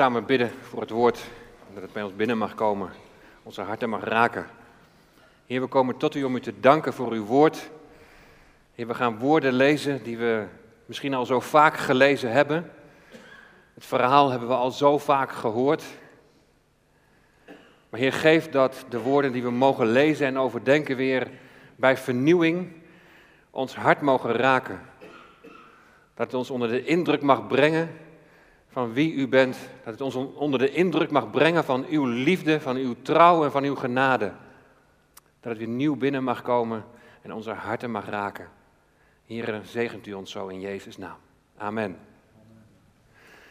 samen bidden voor het woord, dat het bij ons binnen mag komen, onze harten mag raken. Heer, we komen tot u om u te danken voor uw woord. Heer, we gaan woorden lezen die we misschien al zo vaak gelezen hebben. Het verhaal hebben we al zo vaak gehoord. Maar Heer, geef dat de woorden die we mogen lezen en overdenken weer bij vernieuwing ons hart mogen raken. Dat het ons onder de indruk mag brengen van wie u bent. Dat het ons onder de indruk mag brengen van uw liefde, van uw trouw en van uw genade. Dat het weer nieuw binnen mag komen en onze harten mag raken. Here, zegent u ons zo in Jezus' naam. Amen.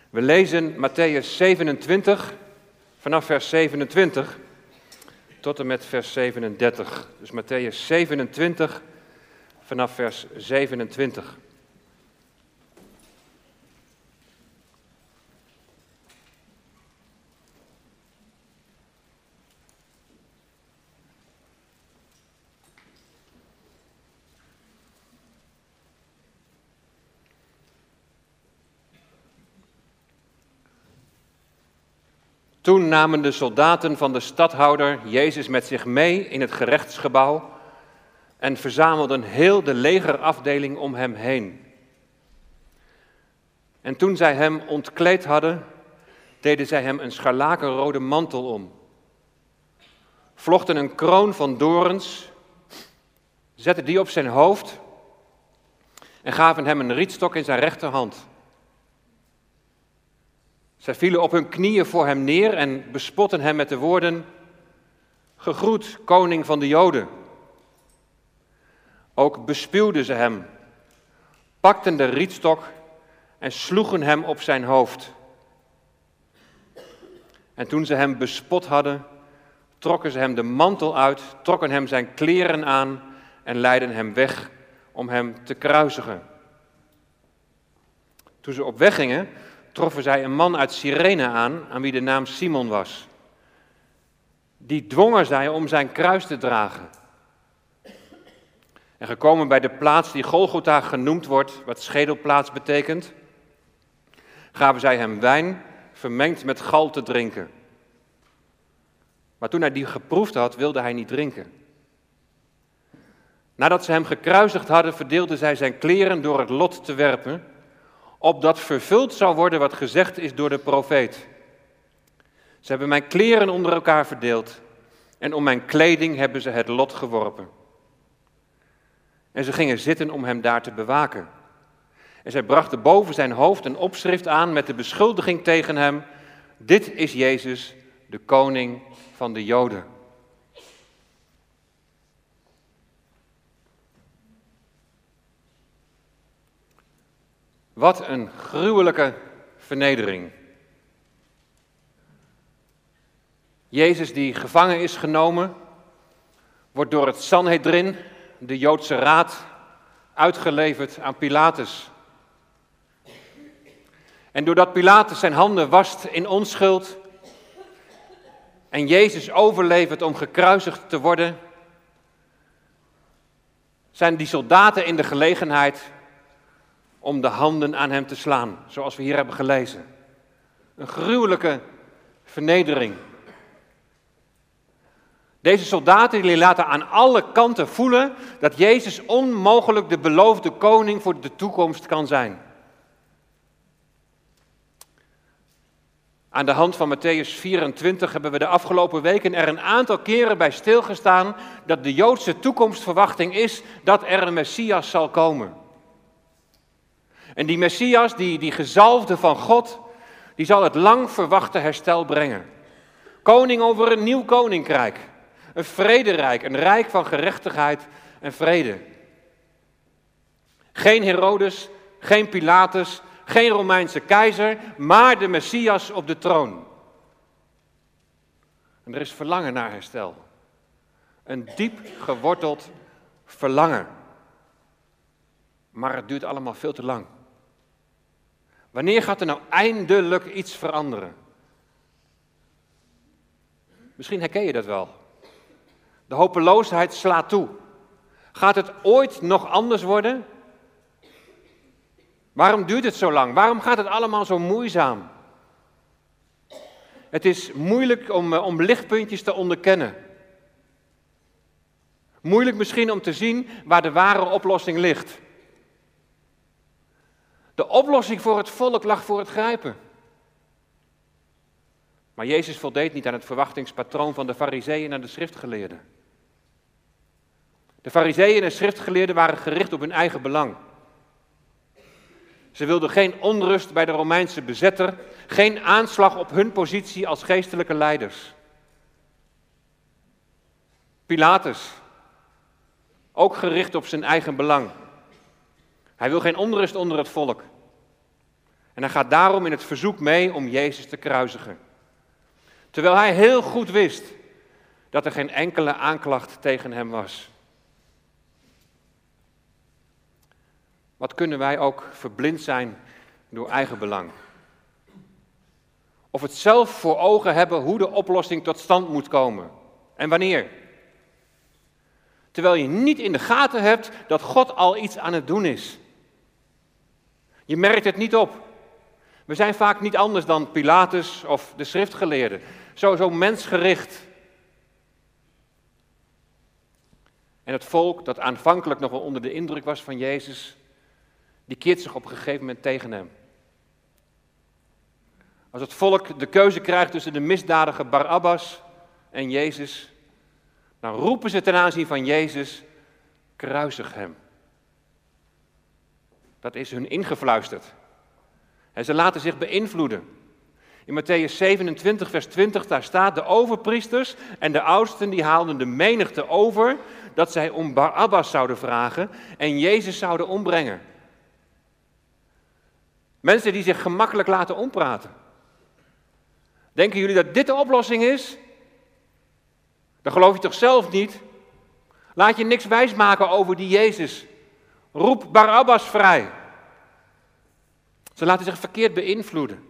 We lezen Matthäus 27 vanaf vers 27 tot en met vers 37. Dus Matthäus 27 vanaf vers 27. Toen namen de soldaten van de stadhouder Jezus met zich mee in het gerechtsgebouw en verzamelden heel de legerafdeling om hem heen. En toen zij hem ontkleed hadden, deden zij hem een scharlakenrode mantel om, vlochten een kroon van dorens, zetten die op zijn hoofd en gaven hem een rietstok in zijn rechterhand. Zij vielen op hun knieën voor hem neer en bespotten hem met de woorden: Gegroet, koning van de Joden. Ook bespuwden ze hem, pakten de rietstok en sloegen hem op zijn hoofd. En toen ze hem bespot hadden, trokken ze hem de mantel uit, trokken hem zijn kleren aan en leidden hem weg om hem te kruisigen. Toen ze op weg gingen, troffen zij een man uit Cyrene aan, aan wie de naam Simon was. Die dwongen zij om zijn kruis te dragen. En gekomen bij de plaats die Golgotha genoemd wordt, wat schedelplaats betekent, gaven zij hem wijn vermengd met gal te drinken. Maar toen hij die geproefd had, wilde hij niet drinken. Nadat ze hem gekruisigd hadden, verdeelden zij zijn kleren door het lot te werpen opdat vervuld zou worden wat gezegd is door de profeet. Ze hebben mijn kleren onder elkaar verdeeld en om mijn kleding hebben ze het lot geworpen. En ze gingen zitten om hem daar te bewaken. En zij brachten boven zijn hoofd een opschrift aan met de beschuldiging tegen hem: Dit is Jezus, de koning van de Joden. Wat een gruwelijke vernedering. Jezus die gevangen is genomen, wordt door het Sanhedrin, de Joodse raad, uitgeleverd aan Pilatus. En doordat Pilatus zijn handen wast in onschuld en Jezus overlevert om gekruisigd te worden, zijn die soldaten in de gelegenheid om de handen aan hem te slaan, zoals we hier hebben gelezen. Een gruwelijke vernedering. Deze soldaten die laten aan alle kanten voelen dat Jezus onmogelijk de beloofde koning voor de toekomst kan zijn. Aan de hand van Matthäus 24 hebben we de afgelopen weken er een aantal keren bij stilgestaan dat de Joodse toekomstverwachting is dat er een Messias zal komen. En die Messias, die, die gezalfde van God, die zal het lang verwachte herstel brengen. Koning over een nieuw koninkrijk. Een vrederijk, een rijk van gerechtigheid en vrede. Geen Herodes, geen Pilatus, geen Romeinse keizer, maar de Messias op de troon. En er is verlangen naar herstel. Een diep geworteld verlangen. Maar het duurt allemaal veel te lang. Wanneer gaat er nou eindelijk iets veranderen? Misschien herken je dat wel. De hopeloosheid slaat toe. Gaat het ooit nog anders worden? Waarom duurt het zo lang? Waarom gaat het allemaal zo moeizaam? Het is moeilijk om, eh, om lichtpuntjes te onderkennen. Moeilijk misschien om te zien waar de ware oplossing ligt. De oplossing voor het volk lag voor het grijpen. Maar Jezus voldeed niet aan het verwachtingspatroon van de fariseeën en de schriftgeleerden. De fariseeën en schriftgeleerden waren gericht op hun eigen belang. Ze wilden geen onrust bij de Romeinse bezetter, geen aanslag op hun positie als geestelijke leiders. Pilatus, ook gericht op zijn eigen belang. Hij wil geen onrust onder het volk. En hij gaat daarom in het verzoek mee om Jezus te kruisigen. Terwijl hij heel goed wist dat er geen enkele aanklacht tegen hem was. Wat kunnen wij ook verblind zijn door eigen belang? Of het zelf voor ogen hebben hoe de oplossing tot stand moet komen en wanneer. Terwijl je niet in de gaten hebt dat God al iets aan het doen is. Je merkt het niet op. We zijn vaak niet anders dan Pilatus of de schriftgeleerden. Zo, zo mensgericht. En het volk dat aanvankelijk nog wel onder de indruk was van Jezus, die keert zich op een gegeven moment tegen hem. Als het volk de keuze krijgt tussen de misdadige Barabbas en Jezus, dan roepen ze ten aanzien van Jezus, kruisig hem. Dat is hun ingefluisterd. Ze laten zich beïnvloeden. In Matthäus 27, vers 20, daar staat, de overpriesters en de oudsten die haalden de menigte over dat zij om Barabbas zouden vragen en Jezus zouden ombrengen. Mensen die zich gemakkelijk laten ompraten. Denken jullie dat dit de oplossing is? Dan geloof je toch zelf niet? Laat je niks wijsmaken over die Jezus. Roep Barabbas vrij. Ze laten zich verkeerd beïnvloeden.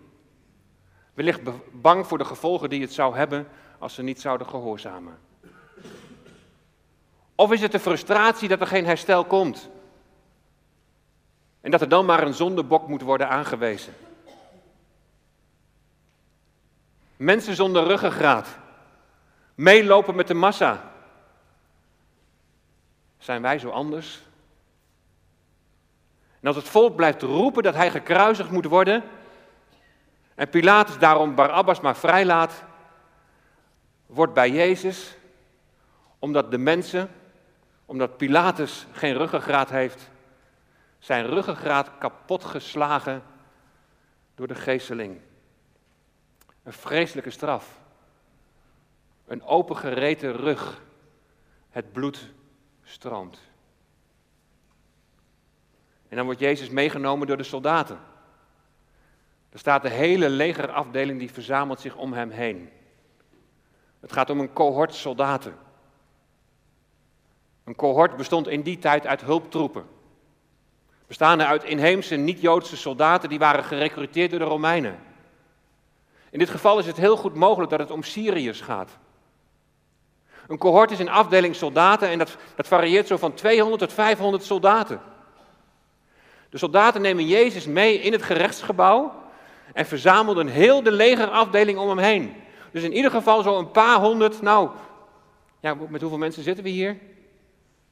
Wellicht bang voor de gevolgen die het zou hebben als ze niet zouden gehoorzamen. Of is het de frustratie dat er geen herstel komt? En dat er dan maar een zondebok moet worden aangewezen? Mensen zonder ruggengraat. Meelopen met de massa. Zijn wij zo anders? En als het volk blijft roepen dat hij gekruisigd moet worden, en Pilatus daarom Barabbas maar vrijlaat, wordt bij Jezus, omdat de mensen, omdat Pilatus geen ruggengraat heeft, zijn ruggengraat kapotgeslagen door de geesteling. Een vreselijke straf. Een opengereten rug. Het bloed stroomt. En dan wordt Jezus meegenomen door de soldaten. Er staat de hele legerafdeling die verzamelt zich om hem heen. Het gaat om een cohort soldaten. Een cohort bestond in die tijd uit hulptroepen. Bestaande uit inheemse niet-Joodse soldaten die waren gerecruiteerd door de Romeinen. In dit geval is het heel goed mogelijk dat het om Syriërs gaat. Een cohort is een afdeling soldaten en dat, dat varieert zo van 200 tot 500 soldaten. De soldaten nemen Jezus mee in het gerechtsgebouw en verzamelden heel de legerafdeling om hem heen. Dus in ieder geval zo'n paar honderd, nou, ja, met hoeveel mensen zitten we hier?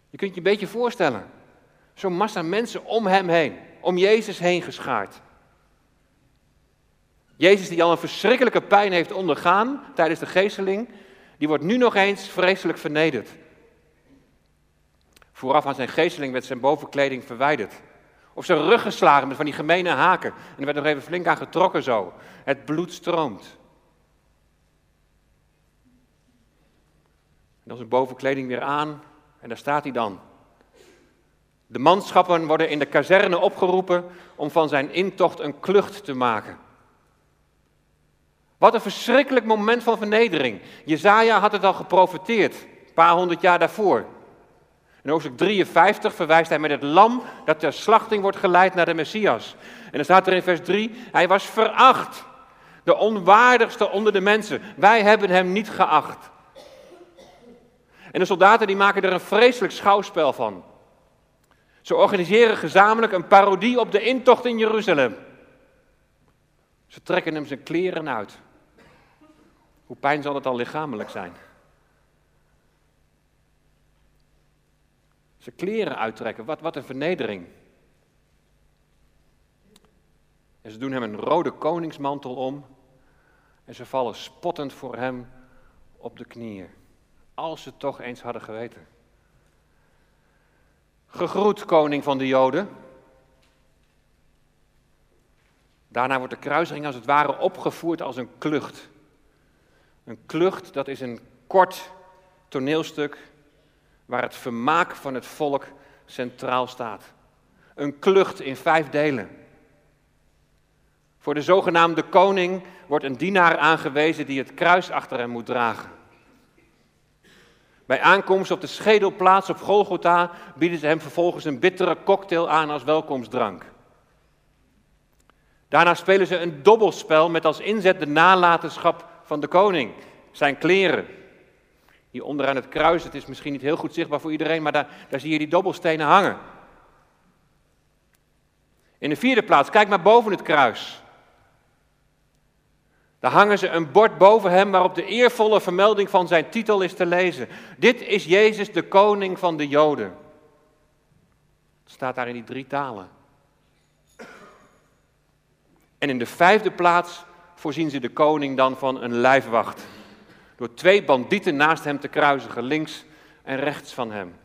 Je kunt je een beetje voorstellen. Zo'n massa mensen om hem heen, om Jezus heen geschaard. Jezus die al een verschrikkelijke pijn heeft ondergaan tijdens de geesteling, die wordt nu nog eens vreselijk vernederd. Vooraf aan zijn geesteling werd zijn bovenkleding verwijderd. Of zijn rug geslagen met van die gemene haken. En er werd nog even flink aan getrokken zo. Het bloed stroomt. En dan zijn bovenkleding weer aan en daar staat hij dan. De manschappen worden in de kazerne opgeroepen om van zijn intocht een klucht te maken. Wat een verschrikkelijk moment van vernedering. Jezaja had het al geprofeteerd, een paar honderd jaar daarvoor. In hoofdstuk 53 verwijst hij met het lam dat ter slachting wordt geleid naar de Messias. En dan staat er in vers 3, hij was veracht, de onwaardigste onder de mensen. Wij hebben hem niet geacht. En de soldaten die maken er een vreselijk schouwspel van. Ze organiseren gezamenlijk een parodie op de intocht in Jeruzalem. Ze trekken hem zijn kleren uit. Hoe pijn zal het al lichamelijk zijn? Zijn kleren uittrekken, wat, wat een vernedering. En ze doen hem een rode koningsmantel om en ze vallen spottend voor hem op de knieën. Als ze toch eens hadden geweten. Gegroet, koning van de Joden. Daarna wordt de kruising als het ware opgevoerd als een klucht. Een klucht, dat is een kort toneelstuk waar het vermaak van het volk centraal staat. Een klucht in vijf delen. Voor de zogenaamde koning wordt een dienaar aangewezen die het kruis achter hem moet dragen. Bij aankomst op de schedelplaats op Golgotha bieden ze hem vervolgens een bittere cocktail aan als welkomstdrank. Daarna spelen ze een dobbelspel met als inzet de nalatenschap van de koning, zijn kleren. Hier onderaan het kruis, het is misschien niet heel goed zichtbaar voor iedereen, maar daar, daar zie je die dobbelstenen hangen. In de vierde plaats, kijk maar boven het kruis. Daar hangen ze een bord boven hem waarop de eervolle vermelding van zijn titel is te lezen. Dit is Jezus, de koning van de Joden. Het staat daar in die drie talen. En in de vijfde plaats voorzien ze de koning dan van een lijfwacht. Door twee bandieten naast hem te kruisigen, links en rechts van hem.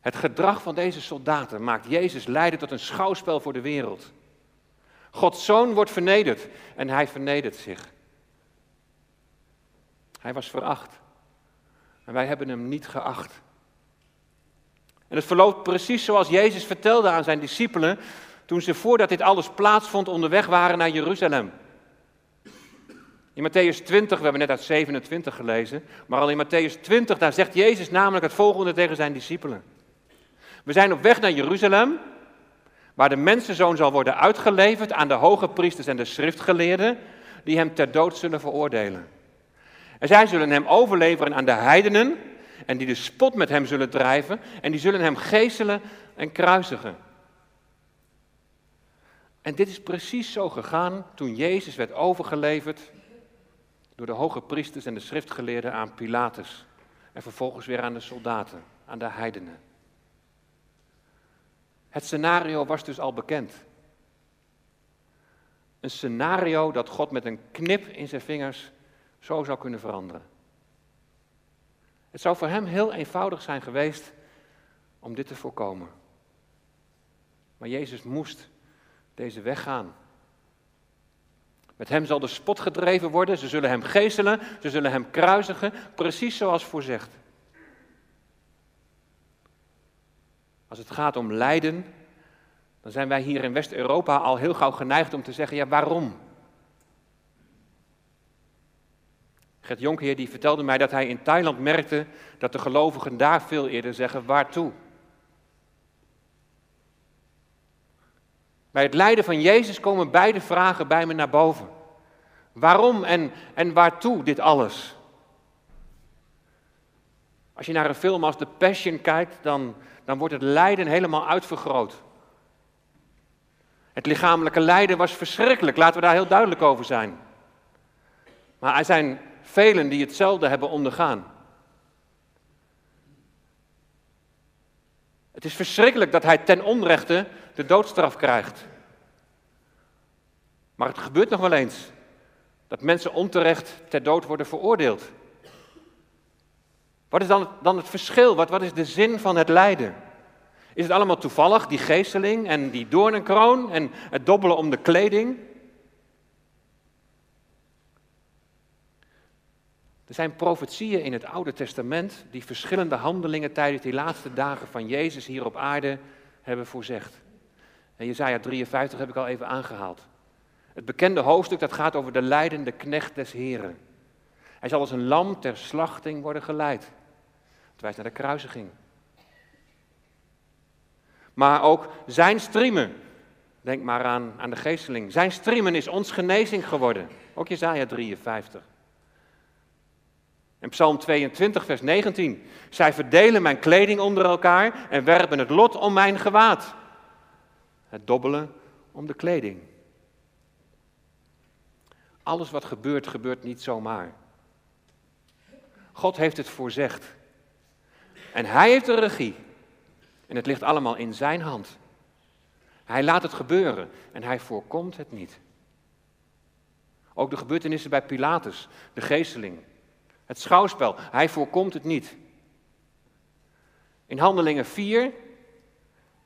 Het gedrag van deze soldaten maakt Jezus leiden tot een schouwspel voor de wereld. Gods zoon wordt vernederd en hij vernedert zich. Hij was veracht en wij hebben hem niet geacht. En het verloopt precies zoals Jezus vertelde aan zijn discipelen toen ze voordat dit alles plaatsvond onderweg waren naar Jeruzalem. In Matthäus 20, we hebben net uit 27 gelezen, maar al in Matthäus 20, daar zegt Jezus namelijk het volgende tegen zijn discipelen. We zijn op weg naar Jeruzalem waar de mensenzoon zal worden uitgeleverd aan de hoge priesters en de schriftgeleerden, die hem ter dood zullen veroordelen. En zij zullen hem overleveren aan de heidenen, en die de spot met hem zullen drijven, en die zullen hem geeselen en kruisigen. En dit is precies zo gegaan toen Jezus werd overgeleverd door de hoge priesters en de schriftgeleerden aan Pilatus. En vervolgens weer aan de soldaten, aan de heidenen. Het scenario was dus al bekend. Een scenario dat God met een knip in zijn vingers zo zou kunnen veranderen. Het zou voor hem heel eenvoudig zijn geweest om dit te voorkomen. Maar Jezus moest deze weg gaan. Met hem zal de spot gedreven worden, ze zullen hem geeselen, ze zullen hem kruisigen, precies zoals voorzegd. Als het gaat om lijden, dan zijn wij hier in West-Europa al heel gauw geneigd om te zeggen, ja waarom? Gert Jonkheer die vertelde mij dat hij in Thailand merkte dat de gelovigen daar veel eerder zeggen, waartoe? Bij het lijden van Jezus komen beide vragen bij me naar boven. Waarom en, en waartoe dit alles? Als je naar een film als The Passion kijkt, dan, dan wordt het lijden helemaal uitvergroot. Het lichamelijke lijden was verschrikkelijk, laten we daar heel duidelijk over zijn. Maar er zijn velen die hetzelfde hebben ondergaan. Het is verschrikkelijk dat hij ten onrechte de doodstraf krijgt. Maar het gebeurt nog wel eens dat mensen onterecht ter dood worden veroordeeld. Wat is dan, dan het verschil? Wat, wat is de zin van het lijden? Is het allemaal toevallig, die geesteling en die doornenkroon en het dobbelen om de kleding? Er zijn profetieën in het Oude Testament die verschillende handelingen tijdens die laatste dagen van Jezus hier op aarde hebben voorzegd. En Jezaja 53 heb ik al even aangehaald. Het bekende hoofdstuk dat gaat over de leidende knecht des Heren. Hij zal als een lam ter slachting worden geleid. Het wijst naar de kruisiging. Maar ook zijn streamen. Denk maar aan, aan de geesteling. Zijn streamen is ons genezing geworden. Ook Jezaja 53. En Psalm 22, vers 19. Zij verdelen mijn kleding onder elkaar en werpen het lot om mijn gewaad. Het dobbelen om de kleding. alles wat gebeurt, gebeurt niet zomaar. God heeft het voorzegd. En hij heeft de regie. En het ligt allemaal in zijn hand. Hij laat het gebeuren en hij voorkomt het niet. Ook de gebeurtenissen bij Pilatus, de geesteling, het schouwspel, hij voorkomt het niet. In Handelingen 4,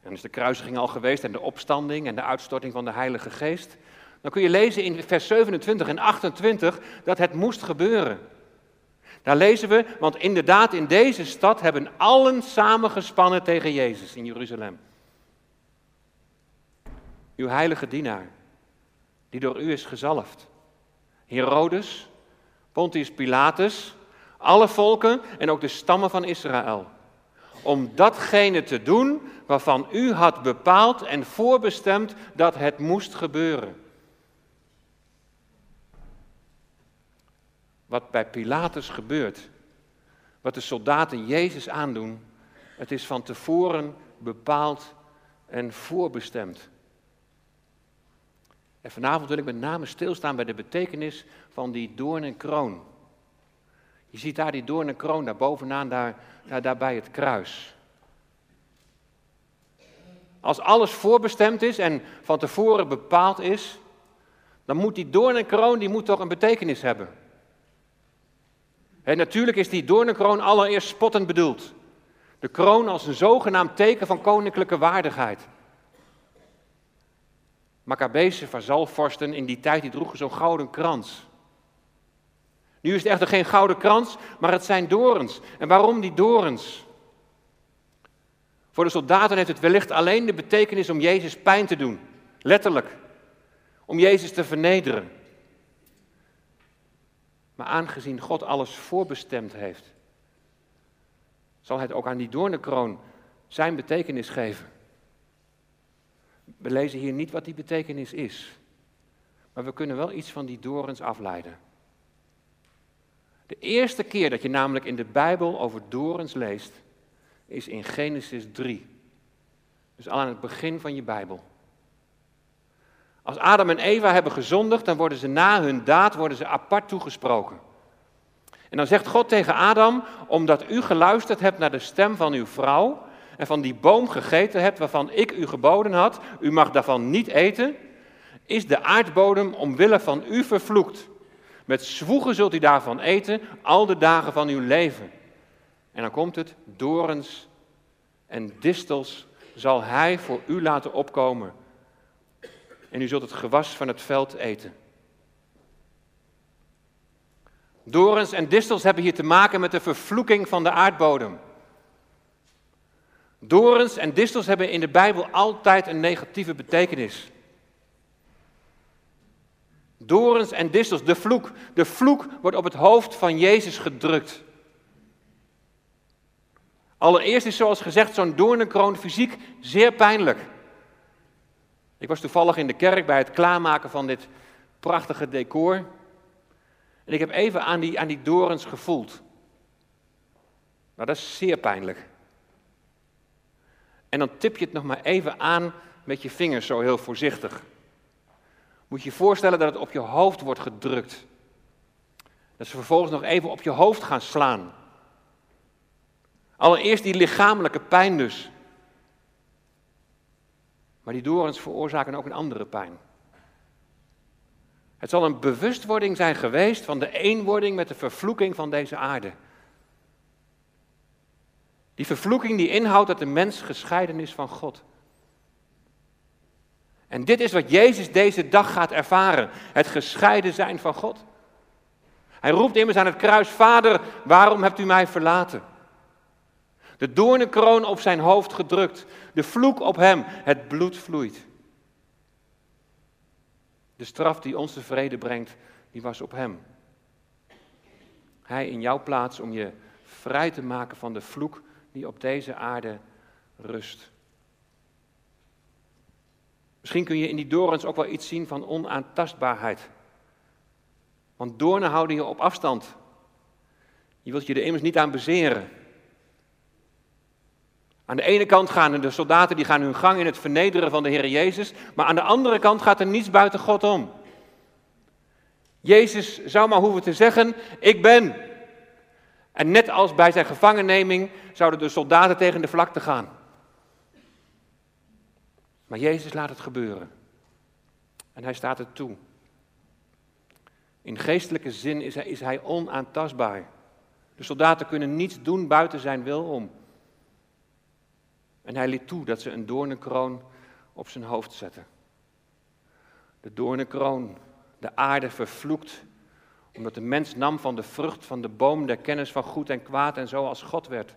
dan is de kruisiging al geweest en de opstanding en de uitstorting van de Heilige Geest. Dan kun je lezen in vers 27 en 28 dat het moest gebeuren. Daar lezen we, want inderdaad in deze stad hebben allen samengespannen tegen Jezus in Jeruzalem. Uw heilige dienaar, die door u is gezalfd. Herodes, Pontius Pilatus, alle volken en ook de stammen van Israël. Om datgene te doen waarvan u had bepaald en voorbestemd dat het moest gebeuren. Wat bij Pilatus gebeurt, wat de soldaten Jezus aandoen, het is van tevoren bepaald en voorbestemd. En vanavond wil ik met name stilstaan bij de betekenis van die doornenkroon. Je ziet daar die doornenkroon daar bovenaan, daar, bij het kruis. Als alles voorbestemd is en van tevoren bepaald is, dan moet die doornenkroon die moet toch een betekenis hebben. En natuurlijk is die doornenkroon allereerst spottend bedoeld. De kroon als een zogenaamd teken van koninklijke waardigheid. Maccabese vazalvorsten in die tijd die droegen zo'n gouden krans. Nu is het echter geen gouden krans, maar het zijn dorens. En waarom die dorens? Voor de soldaten heeft het wellicht alleen de betekenis om Jezus pijn te doen. Letterlijk. Om Jezus te vernederen. Maar aangezien God alles voorbestemd heeft, zal hij ook aan die doornenkroon zijn betekenis geven. We lezen hier niet wat die betekenis is, maar we kunnen wel iets van die dorens afleiden. De eerste keer dat je namelijk in de Bijbel over dorens leest, is in Genesis 3. Dus al aan het begin van je Bijbel. Als Adam en Eva hebben gezondigd, dan worden ze na hun daad worden ze apart toegesproken. En dan zegt God tegen Adam, omdat u geluisterd hebt naar de stem van uw vrouw en van die boom gegeten hebt waarvan ik u geboden had, u mag daarvan niet eten, is de aardbodem omwille van u vervloekt. Met zwoegen zult u daarvan eten al de dagen van uw leven. En dan komt het, dorens en distels zal hij voor u laten opkomen. En u zult het gewas van het veld eten. Dorens en distels hebben hier te maken met de vervloeking van de aardbodem. Dorens en distels hebben in de Bijbel altijd een negatieve betekenis. Dorens en distels, de vloek. De vloek wordt op het hoofd van Jezus gedrukt. Allereerst is zoals gezegd zo'n doornenkroon fysiek zeer pijnlijk. Ik was toevallig in de kerk bij het klaarmaken van dit prachtige decor. En ik heb even aan die, aan die dorens gevoeld. Nou, dat is zeer pijnlijk. En dan tip je het nog maar even aan met je vingers, zo heel voorzichtig. Moet je je voorstellen dat het op je hoofd wordt gedrukt. Dat ze vervolgens nog even op je hoofd gaan slaan. Allereerst die lichamelijke pijn dus. Maar die dorens veroorzaken ook een andere pijn. Het zal een bewustwording zijn geweest van de eenwording met de vervloeking van deze aarde. Die vervloeking die inhoudt dat de mens gescheiden is van God. En dit is wat Jezus deze dag gaat ervaren: het gescheiden zijn van God. Hij roept immers aan het kruis: Vader, waarom hebt u mij verlaten? De doornenkroon op zijn hoofd gedrukt, de vloek op hem, het bloed vloeit. De straf die ons de vrede brengt, die was op hem. Hij in jouw plaats om je vrij te maken van de vloek die op deze aarde rust. Misschien kun je in die dorens ook wel iets zien van onaantastbaarheid. Want doornen houden je op afstand. Je wilt je er immers niet aan bezeren. Aan de ene kant gaan de soldaten die gaan hun gang in het vernederen van de Heer Jezus, maar aan de andere kant gaat er niets buiten God om. Jezus zou maar hoeven te zeggen, ik ben. En net als bij zijn gevangenneming zouden de soldaten tegen de vlakte gaan. Maar Jezus laat het gebeuren. En hij staat het toe. In geestelijke zin is hij, is hij onaantastbaar. De soldaten kunnen niets doen buiten zijn wil om. En hij liet toe dat ze een doornenkroon op zijn hoofd zetten. De doornenkroon, de aarde vervloekt, omdat de mens nam van de vrucht van de boom der kennis van goed en kwaad en zo als God werd.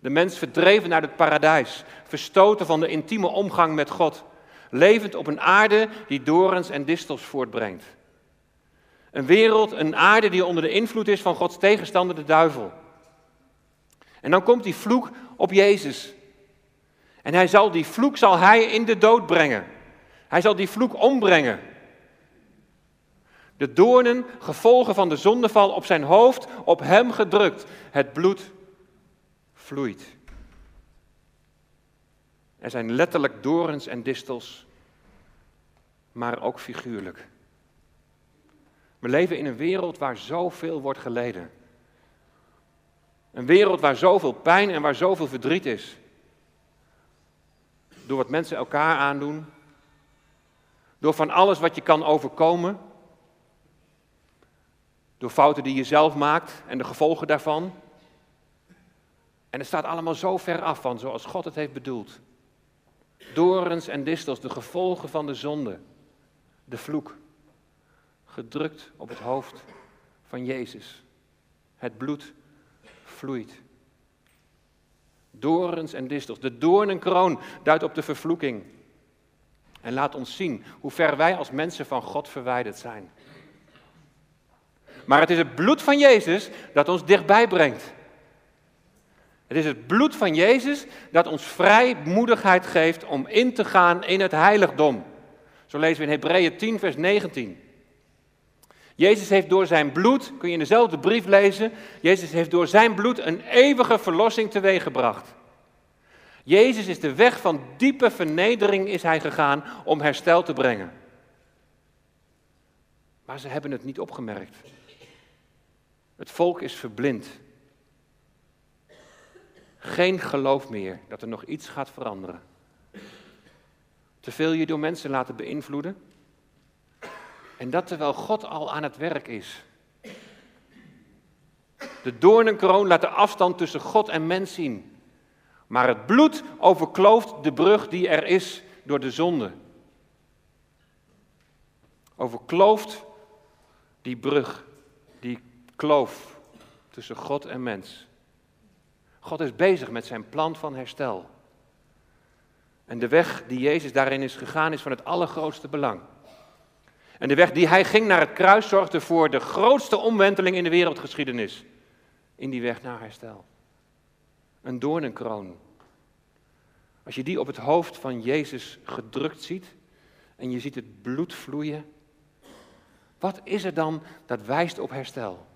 De mens verdreven uit het paradijs, verstoten van de intieme omgang met God, levend op een aarde die dorens en distels voortbrengt. Een wereld, een aarde die onder de invloed is van Gods tegenstander, de duivel. En dan komt die vloek op Jezus. En hij zal die vloek zal hij in de dood brengen. Hij zal die vloek ombrengen. De doornen, gevolgen van de zondeval op zijn hoofd, op hem gedrukt. Het bloed vloeit. Er zijn letterlijk dorens en distels, maar ook figuurlijk. We leven in een wereld waar zoveel wordt geleden. Een wereld waar zoveel pijn en waar zoveel verdriet is. Door wat mensen elkaar aandoen. Door van alles wat je kan overkomen. Door fouten die je zelf maakt en de gevolgen daarvan. En het staat allemaal zo ver af van zoals God het heeft bedoeld. Dorens en distels, de gevolgen van de zonde, de vloek, gedrukt op het hoofd van Jezus. Het bloed vloeit. Dorens en distels. De doornenkroon duidt op de vervloeking. En laat ons zien hoe ver wij als mensen van God verwijderd zijn. Maar het is het bloed van Jezus dat ons dichtbij brengt. Het is het bloed van Jezus dat ons vrijmoedigheid geeft om in te gaan in het heiligdom. Zo lezen we in Hebreeën 10, vers 19. Jezus heeft door zijn bloed, kun je in dezelfde brief lezen, Jezus heeft door zijn bloed een eeuwige verlossing teweeggebracht. Jezus is de weg van diepe vernedering is hij gegaan om herstel te brengen. Maar ze hebben het niet opgemerkt. Het volk is verblind. Geen geloof meer dat er nog iets gaat veranderen. Te veel je door mensen laten beïnvloeden. En dat terwijl God al aan het werk is. De doornenkroon laat de afstand tussen God en mens zien. Maar het bloed overklooft de brug die er is door de zonde. Overklooft die brug, die kloof tussen God en mens. God is bezig met zijn plan van herstel. En de weg die Jezus daarin is gegaan is van het allergrootste belang. En de weg die hij ging naar het kruis zorgde voor de grootste omwenteling in de wereldgeschiedenis. In die weg naar herstel. Een doornenkroon. Als je die op het hoofd van Jezus gedrukt ziet en je ziet het bloed vloeien, wat is er dan dat wijst op herstel?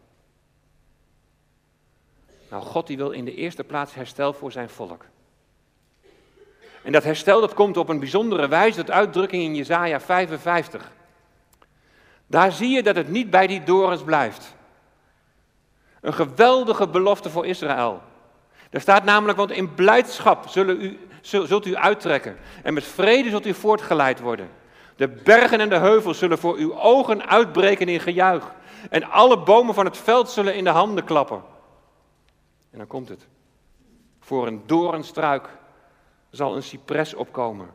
Nou, God die wil in de eerste plaats herstel voor zijn volk. En dat herstel dat komt op een bijzondere wijze tot uitdrukking in Jesaja 55. Daar zie je dat het niet bij die dorens blijft. Een geweldige belofte voor Israël. Er staat namelijk, want in blijdschap zullen u, zult u uittrekken en met vrede zult u voortgeleid worden. De bergen en de heuvels zullen voor uw ogen uitbreken in gejuich. En alle bomen van het veld zullen in de handen klappen. En dan komt het. Voor een doornstruik zal een cipres opkomen.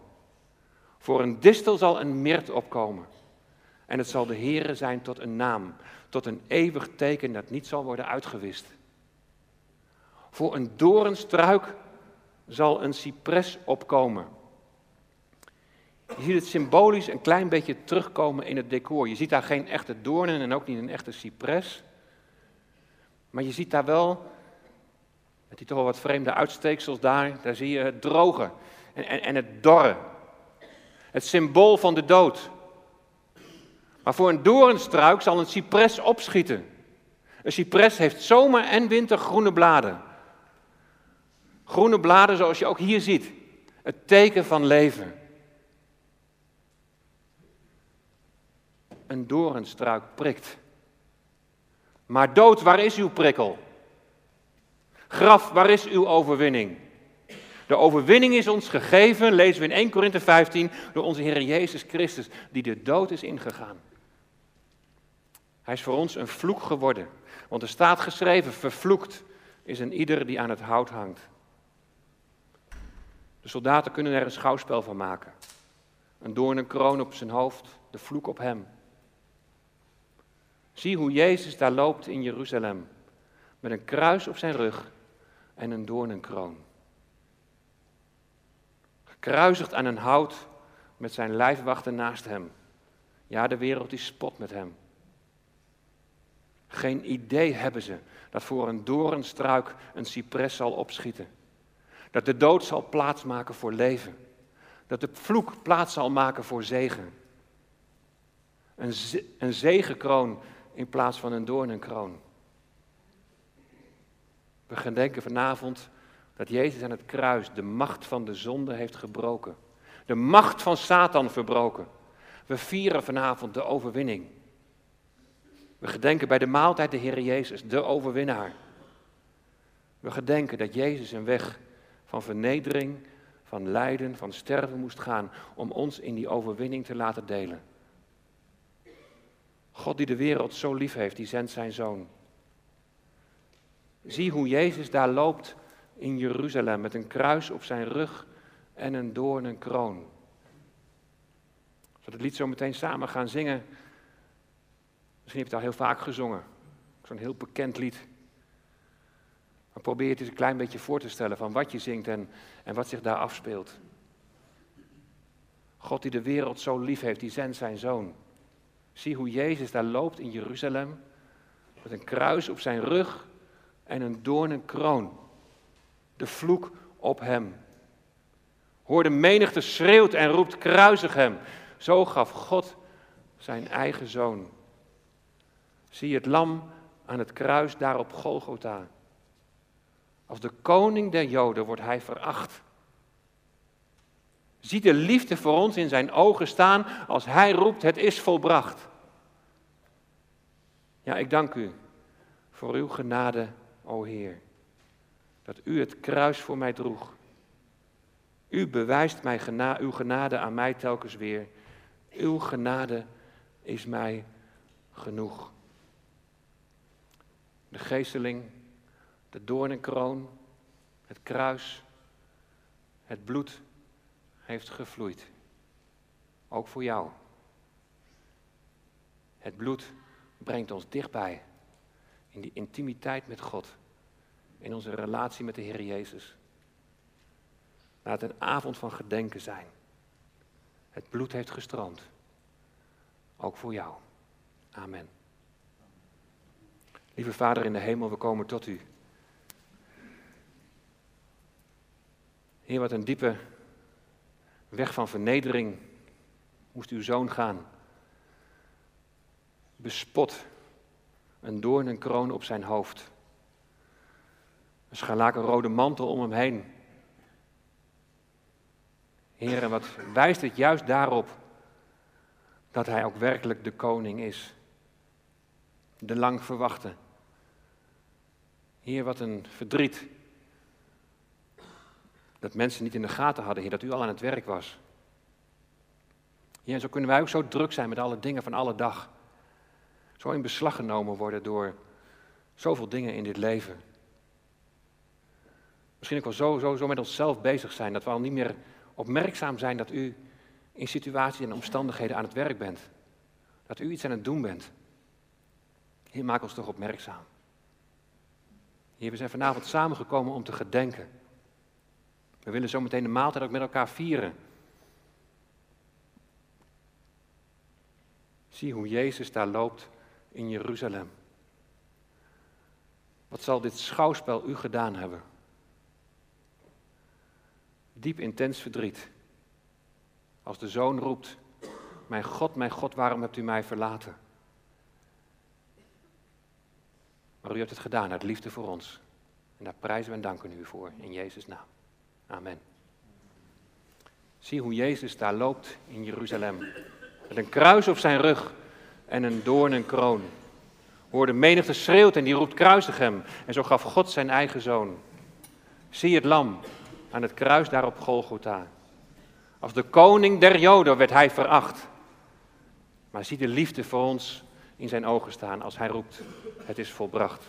Voor een distel zal een mirt opkomen. En het zal de Heere zijn tot een naam, tot een eeuwig teken dat niet zal worden uitgewist. Voor een doornstruik zal een cipres opkomen. Je ziet het symbolisch een klein beetje terugkomen in het decor. Je ziet daar geen echte doornen en ook niet een echte cipres. Maar je ziet daar wel, met die toch wel wat vreemde uitsteeksels daar, daar zie je het droge en, en, en het dorre. Het symbool van de dood. Maar voor een doornstruik zal een cipres opschieten. Een cipres heeft zomer en winter groene bladen. Groene bladen zoals je ook hier ziet. Het teken van leven. een doornstruik prikt. Maar dood, waar is uw prikkel? Graf, waar is uw overwinning? De overwinning is ons gegeven, lezen we in 1 Korinthe 15, door onze Heer Jezus Christus, die de dood is ingegaan. Hij is voor ons een vloek geworden, want er staat geschreven, vervloekt is een ieder die aan het hout hangt. De soldaten kunnen er een schouwspel van maken. Een doornen kroon op zijn hoofd, de vloek op hem. Zie hoe Jezus daar loopt in Jeruzalem, met een kruis op zijn rug en een doornenkroon. Gekruisigd aan een hout met zijn lijfwachten naast hem. Ja, de wereld die spot met hem. Geen idee hebben ze dat voor een doornstruik een cipres zal opschieten. Dat de dood zal plaatsmaken voor leven. Dat de vloek plaats zal maken voor zegen. Een, een zegenkroon in plaats van een doornenkroon. We gedenken vanavond dat Jezus aan het kruis de macht van de zonde heeft gebroken. De macht van Satan verbroken. We vieren vanavond de overwinning. We gedenken bij de maaltijd de Heer Jezus, de overwinnaar. We gedenken dat Jezus een weg van vernedering, van lijden, van sterven moest gaan om ons in die overwinning te laten delen. God die de wereld zo lief heeft, die zendt zijn zoon. Zie hoe Jezus daar loopt in Jeruzalem met een kruis op zijn rug en een doornen kroon. Als we het lied zo meteen samen gaan zingen, misschien heb je het al heel vaak gezongen, zo'n heel bekend lied. Maar probeer het eens een klein beetje voor te stellen van wat je zingt en, en wat zich daar afspeelt. God die de wereld zo lief heeft, die zendt zijn zoon. Zie hoe Jezus daar loopt in Jeruzalem met een kruis op zijn rug en een doornen kroon. De vloek op hem. Hoor de menigte schreeuwt en roept kruisig hem. Zo gaf God zijn eigen zoon. Zie het lam aan het kruis daar op Golgotha. Als de koning der Joden wordt hij veracht. Zie de liefde voor ons in zijn ogen staan als hij roept, het is volbracht. Ja, ik dank u voor uw genade, o Heer, dat u het kruis voor mij droeg. U bewijst mij gena uw genade aan mij telkens weer. Uw genade is mij genoeg. De geesteling, de doornenkroon, het kruis, het bloed heeft gevloeid. Ook voor jou. Het bloed brengt ons dichtbij in die intimiteit met God, in onze relatie met de Heer Jezus. Laat een avond van gedenken zijn. Het bloed heeft gestroomd, ook voor jou. Amen. Lieve Vader in de hemel, we komen tot u. Heer, wat een diepe weg van vernedering moest uw zoon gaan. Bespot, een doorn en kroon op zijn hoofd. Een scharlaken rode mantel om hem heen. Heer, en wat wijst het juist daarop dat hij ook werkelijk de koning is. De lang verwachte. Heer, wat een verdriet dat mensen niet in de gaten hadden, Heer, dat u al aan het werk was. Heer, en zo kunnen wij ook zo druk zijn met alle dingen van alle dag. Zo in beslag genomen worden door zoveel dingen in dit leven. Misschien ook wel zo, zo, zo met onszelf bezig zijn, dat we al niet meer opmerkzaam zijn dat u in situaties en omstandigheden aan het werk bent. Dat u iets aan het doen bent. Heer, maak ons toch opmerkzaam. Heer, we zijn vanavond samengekomen om te gedenken. We willen zo meteen de maaltijd ook met elkaar vieren. Zie hoe Jezus daar loopt in Jeruzalem. Wat zal dit schouwspel u gedaan hebben? Diep intens verdriet. Als de zoon roept, mijn God, mijn God, waarom hebt u mij verlaten? Maar u hebt het gedaan uit liefde voor ons. En daar prijzen we en danken u voor, in Jezus' naam. Amen. Zie hoe Jezus daar loopt in Jeruzalem. Met een kruis op zijn rug en een doornenkroon. Hoor de menigte schreeuwt en die roept kruisig hem. En zo gaf God zijn eigen zoon. Zie het lam aan het kruis daar op Golgotha. Als de koning der Joden werd hij veracht. Maar zie de liefde voor ons in zijn ogen staan als hij roept, het is volbracht.